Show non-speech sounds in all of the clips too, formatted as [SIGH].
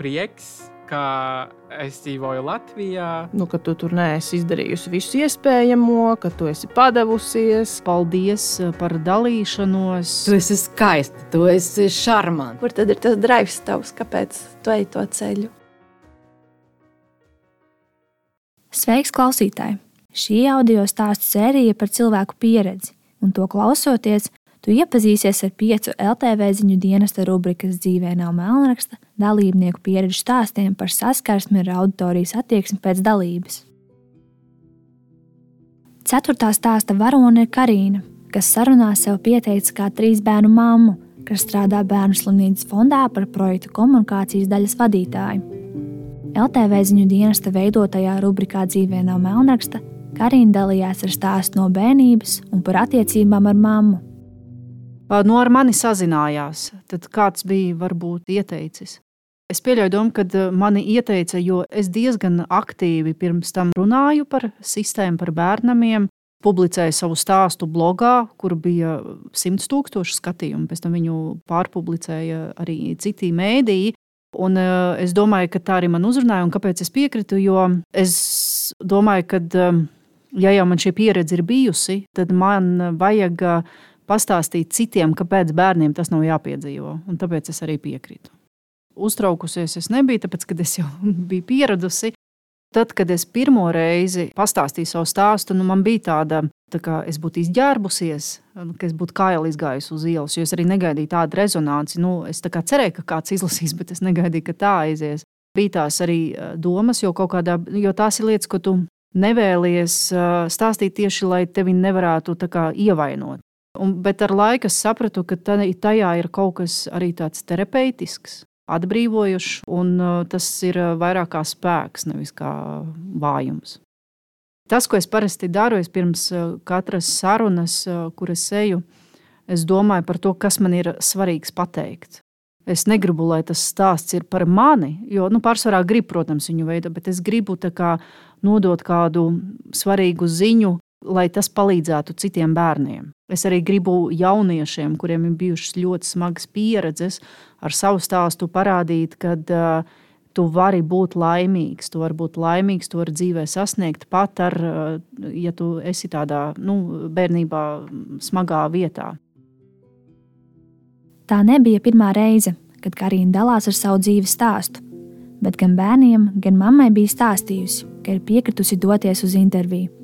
prieks, ka es dzīvoju Latvijā. Nu, ka tu tur neesi izdarījusi visu iespējamo, ka tu esi padavusies. Paldies eh, par dalīšanos. Tu esi skaista, tu esi šarmants. Kur tad ir tas drives tavs, kāpēc tu ej to ceļu? Sveiks, klausītāji! Šī audio stāstu sērija par cilvēku pieredzi, un to klausoties, Tu iepazīsies ar piecu LTV ziņu dienesta rubrikas dzīvē nav melnraksta dalībnieku pieredžu stāstiem par saskarsmi ar auditorijas attieksmi pēc dalības. Ceturtā stāsta varone ir Karina, kas sarunā sev pieteica kā trīs bērnu mammu, kas strādā bērnu slimnīcas fondā par projektu komunikācijas daļas vadītāju. LTV ziņu dienesta veidotajā rubrikā Dzīvē nav melnraksta Karina dalījās ar stāstu no bērnības un par attiecībām ar mammu. Nu, ar mani sazinājās. Tad kāds bija varbūt ieteicis? Es pieļauju domu, ka mani ieteica, jo es diezgan aktīvi pirms tam runāju par sistēmu, par bērniem. Publicēju savu stāstu blogā, kur bija simts tūkstoši skatījumu. Pēc tam viņu pārpublicēja arī citi mēdīji. Un es domāju, ka tā arī man uzrunāja. Un kāpēc es piekritu? Jo es domāju, ka, ja jau man šī pieredze ir bijusi, tad man vajag pastāstīt citiem, kāpēc bērniem tas nav jāpiedzīvo. Un tāpēc es arī piekrītu. Uztraukusies es nebiju, tāpēc, kad es jau [LAUGHS] biju pieradusi. Tad, kad es pirmo reizi pastāstīju savu stāstu, nu, man bija tāda, tā kā es būtu izģērbusies, ka es būtu kaili izgājusi uz ielas, jo es arī negaidīju tādu rezonanci. Nu, es tā cerēju, ka kāds izlasīs, [LAUGHS] bet es negaidīju, ka tā aizies. Bija tās arī domas, jo, kādā, jo tās ir lietas, ko tu nevēlies stāstīt tieši, lai tevi nevarētu kā, ievainot. Un, bet ar laiku es sapratu, ka tajā ir kaut kas arī tāds terapeitisks, atbrīvojošs, un uh, tas ir uh, vairāk kā spēks, nevis kā vājums. Tas, ko es parasti daru, es pirms uh, katras sarunas, kuras eju, es domāju par to, kas man ir svarīgs pateikt. Es negribu, lai tas stāsts ir par mani, jo nu, pārsvarā gribu, protams, viņu veidot, bet es gribu kā, nodot kādu svarīgu ziņu, lai tas palīdzētu citiem bērniem. Es arī gribu jauniešiem, kuriem ir bijušas ļoti smagas pieredzes, ar savu stāstu parādīt, ka uh, tu vari būt laimīgs. Tu vari būt laimīgs, tu vari dzīvē sasniegt pat ar, uh, ja tu esi tādā nu, bērnībā smagā vietā. Tā nebija pirmā reize, kad Karina dalās ar savu dzīves stāstu, bet gan bērniem, gan mammai bija stāstījusi, ka ir piekritusi doties uz interviju.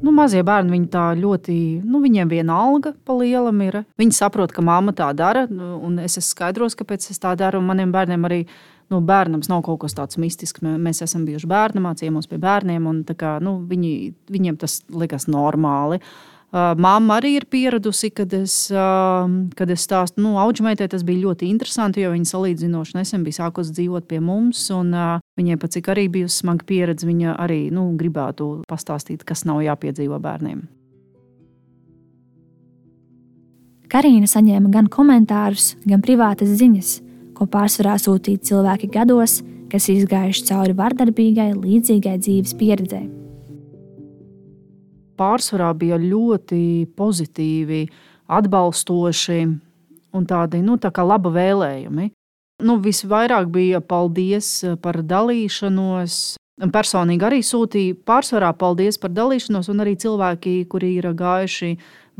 Nu, mazie bērni viņi tā ļoti, nu, viņiem viena alga pa lielam ir. Viņi saprot, ka mamma tā dara, nu, un es skaidros, kāpēc es tā daru. Maniem bērniem arī nu, bērnams nav kaut kas tāds mistisks. Mēs esam bijuši bērni, mācījāmies pie bērniem, un kā, nu, viņi, viņiem tas liekas normāli. Uh, Māma arī ir pieradusi, kad es, kad es stāstu, nu, auģmeitai tas bija ļoti interesanti, jo viņa salīdzinoši nesen bija sākusi dzīvot pie mums, un viņai pat cik arī bijusi smaga pieredze, viņa arī nu, gribētu pastāstīt, kas nav jāpiedzīvo bērniem. Karina saņēma gan komentārus, gan privātas ziņas, ko pārsvarā sūtīja cilvēki gados, kas izgājuši cauri vardarbīgai, līdzīgai dzīves pieredzei pārsvarā bija ļoti pozitīvi, atbalstoši un tādi nu, tā laba vēlējumi. Nu, visvairāk bija paldies par dalīšanos. Personīgi arī sūtīja pārsvarā paldies par dalīšanos, un arī cilvēki, kuri ir gājuši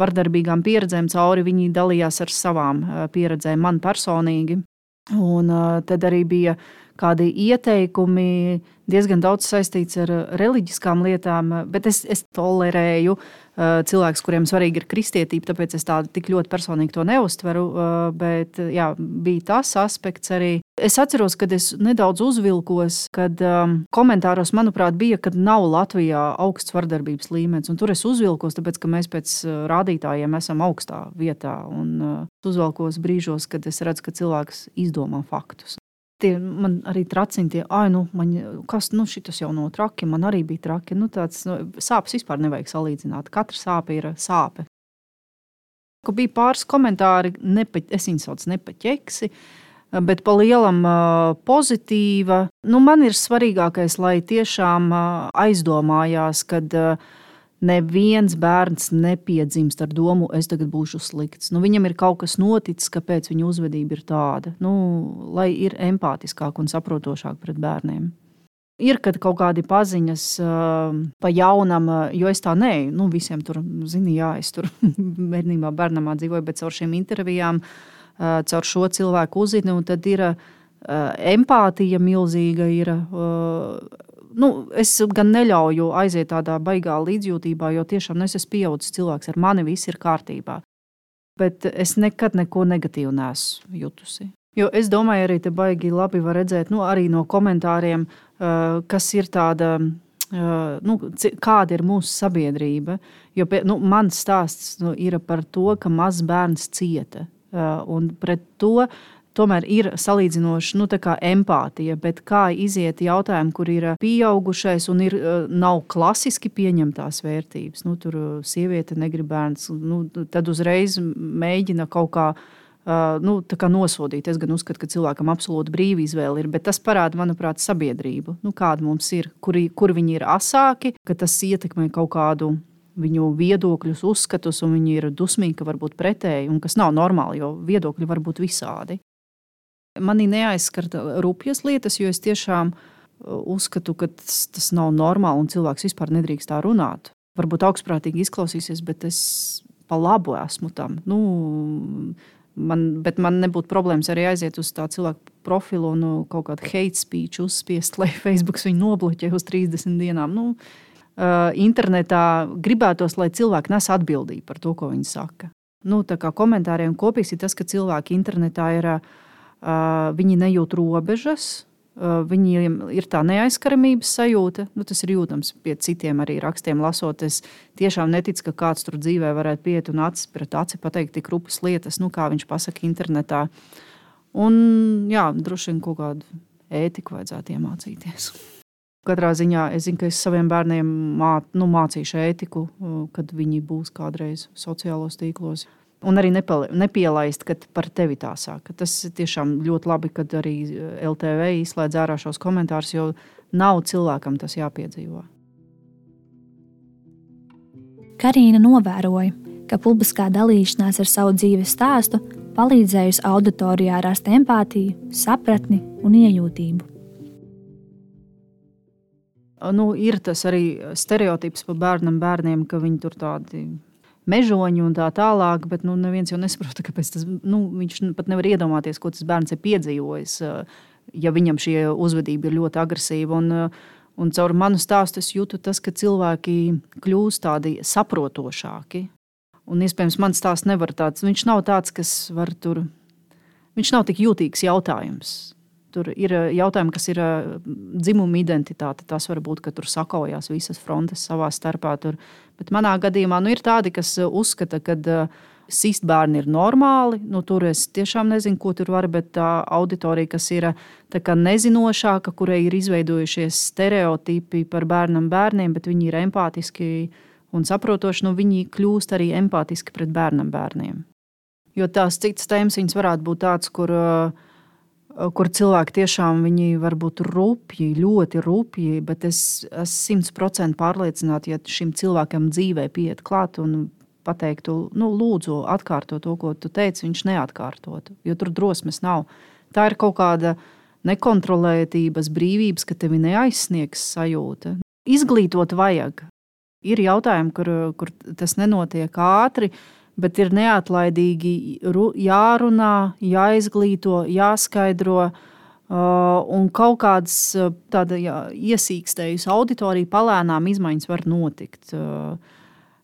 vardarbīgām pieredzēm cauri, viņi dalījās ar savām eh, pieredzēm man personīgi. Un uh, tad arī bija kādi ieteikumi, diezgan daudz saistīts ar reliģiskām lietām, bet es, es tolerēju uh, cilvēkus, kuriem svarīgi ir kristietība, tāpēc es tādu tik ļoti personīgi to neuztveru. Uh, bet jā, bija tas aspekts arī. Es atceros, kad es nedaudz uzvilkos, kad um, komentāros, manuprāt, bija, ka nav Latvijā augsts vardarbības līmenis. Tur es uzvilkos, tāpēc ka mēs pēc rādītājiem esam augstā vietā. Un uh, uzvilkos brīžos, kad es redzu, ka cilvēks izdomā faktus tie man arī tracina, tie, ah, nu, man, kas, nu, šis jau no traki, man arī bija traki. Nu, tāds, nu, sāpes vispār nevajag salīdzināt. Katra sāpe ir sāpe. Ka bija pāris komentāri, nepa, es viņus saucu nepaķeksi, bet pa lielam pozitīva. Nu, man ir svarīgākais, lai tiešām aizdomājās, kad Neviens bērns nepiedzimst ar domu, es tagad būšu slikts. Nu, viņam ir kaut kas noticis, kāpēc viņa uzvedība ir tāda, nu, lai ir empātiskāk un saprotošāk pret bērniem. Ir kaut kādi paziņas uh, pa jaunam, uh, jo es tā nē, nu, visiem tur, zini, jā, es tur [LAUGHS] bērnībā, bērnamā dzīvoju, bet caur šīm intervijām, uh, caur šo cilvēku uzzinu, tad ir uh, empātija milzīga. Ir, uh, nu, es gan neļauju aiziet tādā baigā līdzjūtībā, jo tiešām nu, es esmu pieaugušs cilvēks, ar mani viss ir kārtībā. Bet es nekad neko negatīvu neesmu jutusi. Jo es domāju, arī te baigi labi var redzēt, nu, no komentāriem, kas ir tāda, nu, kāda ir mūsu sabiedrība. Jo nu, mans stāsts nu, ir par to, ka mazs bērns cieta. Un pret to tomēr ir salīdzinoši nu, empātija, bet kā iziet jautājumu, kur ir pieaugušais un ir, eh, nav klasiski pieņemtās vērtības. Nu, tur eh, sieviete negrib bērns, nu, tad uzreiz mēģina kaut kā. Uh, nu, nosodīt. Es gan uzskatu, ka cilvēkam absolūti brīva izvēle ir, bet tas parāda, manuprāt, sabiedrību, nu, kāda mums ir, kur, kur viņi ir asāki, ka tas ietekmē kaut kādu viņu viedokļus, uzskatus, un viņi ir dusmīgi, ka varbūt pretēji, un kas nav normāli, jo viedokļi var būt visādi. Manī neaizskata rupjas lietas, jo es tiešām uh, uzskatu, ka tas, tas nav normāli un cilvēks vispār nedrīkst tā runāt. Varbūt augstprātīgi izklausīsies, bet es pa labu esmu tam. Nu, man, bet man nebūtu problēmas arī aiziet uz tā cilvēku profilu un nu, kaut kādu hate speech uzspiest, [LAUGHS] lai Facebook viņu nobloķē uz 30 dienām. Nu, uh, internetā gribētos, lai cilvēki nes atbildību par to, ko viņi saka. Nu, komentāriem kopīgs ir tas, ka cilvēki internetā ir uh, viņi nejūt robežas. Viņiem ir tā neaizskaramības sajūta. Nu, tas ir jūtams pie citiem arī rakstiem, lasot. Es tiešām neticu, ka kāds tur dzīvē varētu pieiet un acis pret aci pateikt tik rupas lietas, nu, kā viņš pasakā internetā. Un, jā, droši vien kaut kādu ētiku vajadzētu iemācīties. Katrā ziņā es zinu, ka es saviem bērniem mā, nu, mācīšu ētiku, kad viņi būs kādreiz sociālos tīklos. Un arī nepielaist, ka par tevi tā saka. Tas tiešām ļoti labi, kad arī eh, LTV izslēdz ārā šos komentārus, jo nav cilvēkam tas jāpiedzīvo. Karina novēroja, ka publiskā dalīšanās ar savu dzīves stāstu palīdzējusi auditorijā rast empātiju, sapratni un iejūtību. Nu, ir tas arī stereotips par bērnam, bērniem, ka viņi tur tādi mežoņi un tā tālāk, bet nu, neviens jau nesaprot, kāpēc tas, nu, viņš pat nevar iedomāties, ko tas bērns ir piedzīvojis, eh, ja viņam šī uzvedība ir ļoti agresīva. Un, eh, un caur manu stāstu es jūtu tas, ka cilvēki kļūst tādi saprotošāki. Un iespējams, mans stāsts nevar tāds, viņš nav tāds, kas var tur, viņš nav tik jūtīgs jautājums. Tur ir eh, jautājumi, kas ir dzimuma identitāte. Tas var būt, ka tur sakojās visas frontes savā starpā. Tur Bet manā gadījumā nu, ir tādi, kas uh, uzskata, ka sist bērni ir normāli. Nu, tur es tiešām nezinu, ko tur var, bet tā auditorija, kas ir nezinošāka, kurai ir izveidojušies stereotipi par bērnam, bērniem, bet viņi ir empātiski un saprotoši, nu, viņi kļūst arī empātiski pret bērnam, bērniem. Jo tās citas tēmas varētu būt tādas, kur uh, kur cilvēki tiešām var būt rupji, ļoti rupji, bet es esmu simtprocentīgi pārliecināta, ja šim cilvēkam dzīvē pieiet klāt un pateiktu, nu, lūdzu, atkārto to, ko tu teici, viņš neatkārtotu, jo tur drosmes nav. Tā ir kaut kāda nekontrolētības, brīvības, ka tevi neaizsniegs sajūta. Izglītot vajag. Ir jautājumi, kur, kur tas nenotiek ātri, bet ir neatlaidīgi jārunā, jāizglīto, jāskaidro. Uh, un kaut kādas uh, tādas iesīkstējušas auditorija palēnām izmaiņas var notikt. Uh,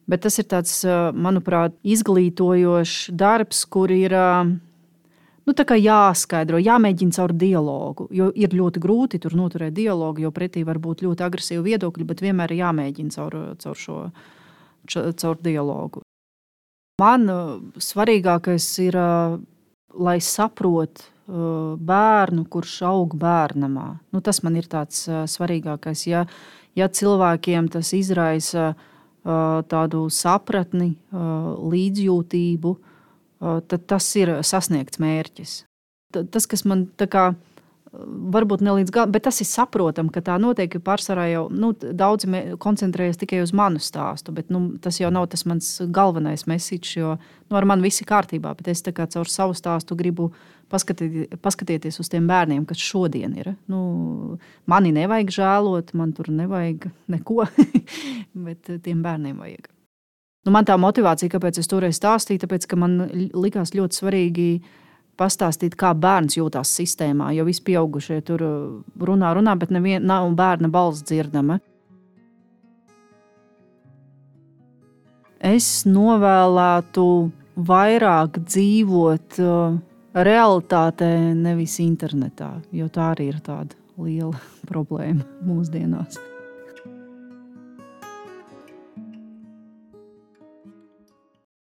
bet tas ir tāds, manuprāt, izglītojošs darbs, kur ir nu, jāskaidro, jāmēģina caur dialogu. Jo ir ļoti grūti tur noturēt dialogu, jo pretī var būt ļoti agresīvi viedokļi, bet vienmēr ir jāmēģina caur, caur šo caur dialogu. Man uh, svarīgākais ir, uh, lai saprotu uh, bērnu, kurš aug bērnamā. Nu, tas man ir tāds svarīgākais. Ja, ja cilvēkiem tas izraisa tādu sapratni, līdzjūtību, tad tas ir sasniegts mērķis. Tas, kas man kā, varbūt ne līdz galam, bet tas ir saprotami, ka tā notiek. Pārsvarā jau nu, daudzi koncentrējas tikai uz manu stāstu, bet nu, tas jau nav tas mans galvenais mesiķis, jo nu, ar mani viss ir kārtībā. Bet es caur savu stāstu gribu paskatīt, paskatieties uz tiem bērniem, kas šodien ir. Nu, mani nevajag žēlot, man tur nevajag neko, [LAUGHS] bet tiem bērniem vajag. Nu, man tā motivācija, kāpēc es toreiz stāstīju, tāpēc, ka man likās ļoti svarīgi pastāstīt, kā bērns jūtas sistēmā. Jo visi pieaugušie tur runā, runā, bet neviena nav bērna balss dzirdama. Es novēlētu vairāk dzīvot uh, realitātē, nevis internetā, jo tā arī ir tāda liela [LAUGHS] problēma mūsdienās.